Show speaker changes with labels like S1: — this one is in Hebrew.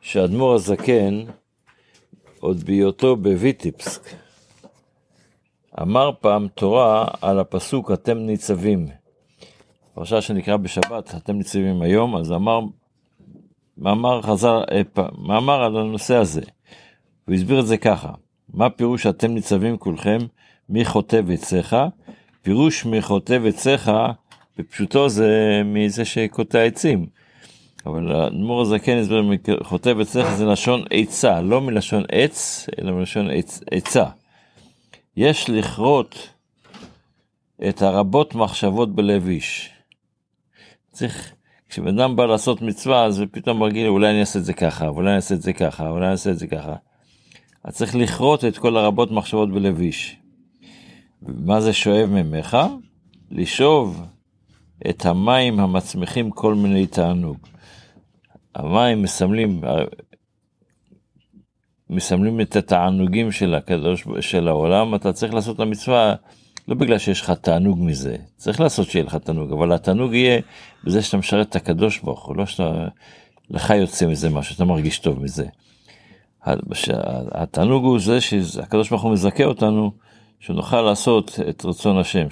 S1: שאדמו"ר הזקן, עוד בהיותו בויטיפסק, אמר פעם תורה על הפסוק אתם ניצבים. פרשה שנקרא בשבת, אתם ניצבים היום, אז אמר מאמר חזר, מאמר על הנושא הזה. הוא הסביר את זה ככה, מה פירוש אתם ניצבים כולכם, מי חוטב עציך? פירוש מי חוטב עציך, בפשוטו זה מזה שקוטע עצים. אבל האדמו"ר הזקן הסביר, חוטב עציך זה לשון עצה, לא מלשון עץ, אלא מלשון עצה. יש לכרות את הרבות מחשבות בלב איש. צריך, כשבן אדם בא לעשות מצווה, אז פתאום מרגיל, אולי אני אעשה את זה ככה, אולי אני אעשה את זה ככה, אולי אני אעשה את זה ככה. אז צריך לכרות את כל הרבות מחשבות בלב איש. מה זה שואב ממך? לשאוב את המים המצמיחים כל מיני תענוג. המים מסמלים, מסמלים את התענוגים של הקדוש, של העולם, אתה צריך לעשות את המצווה לא בגלל שיש לך תענוג מזה, צריך לעשות שיהיה לך תענוג, אבל התענוג יהיה בזה שאתה משרת את הקדוש ברוך הוא, לא שאתה, לך יוצא מזה משהו, אתה מרגיש טוב מזה. התענוג הוא זה שהקדוש ברוך הוא מזכה אותנו, שנוכל לעשות את רצון השם.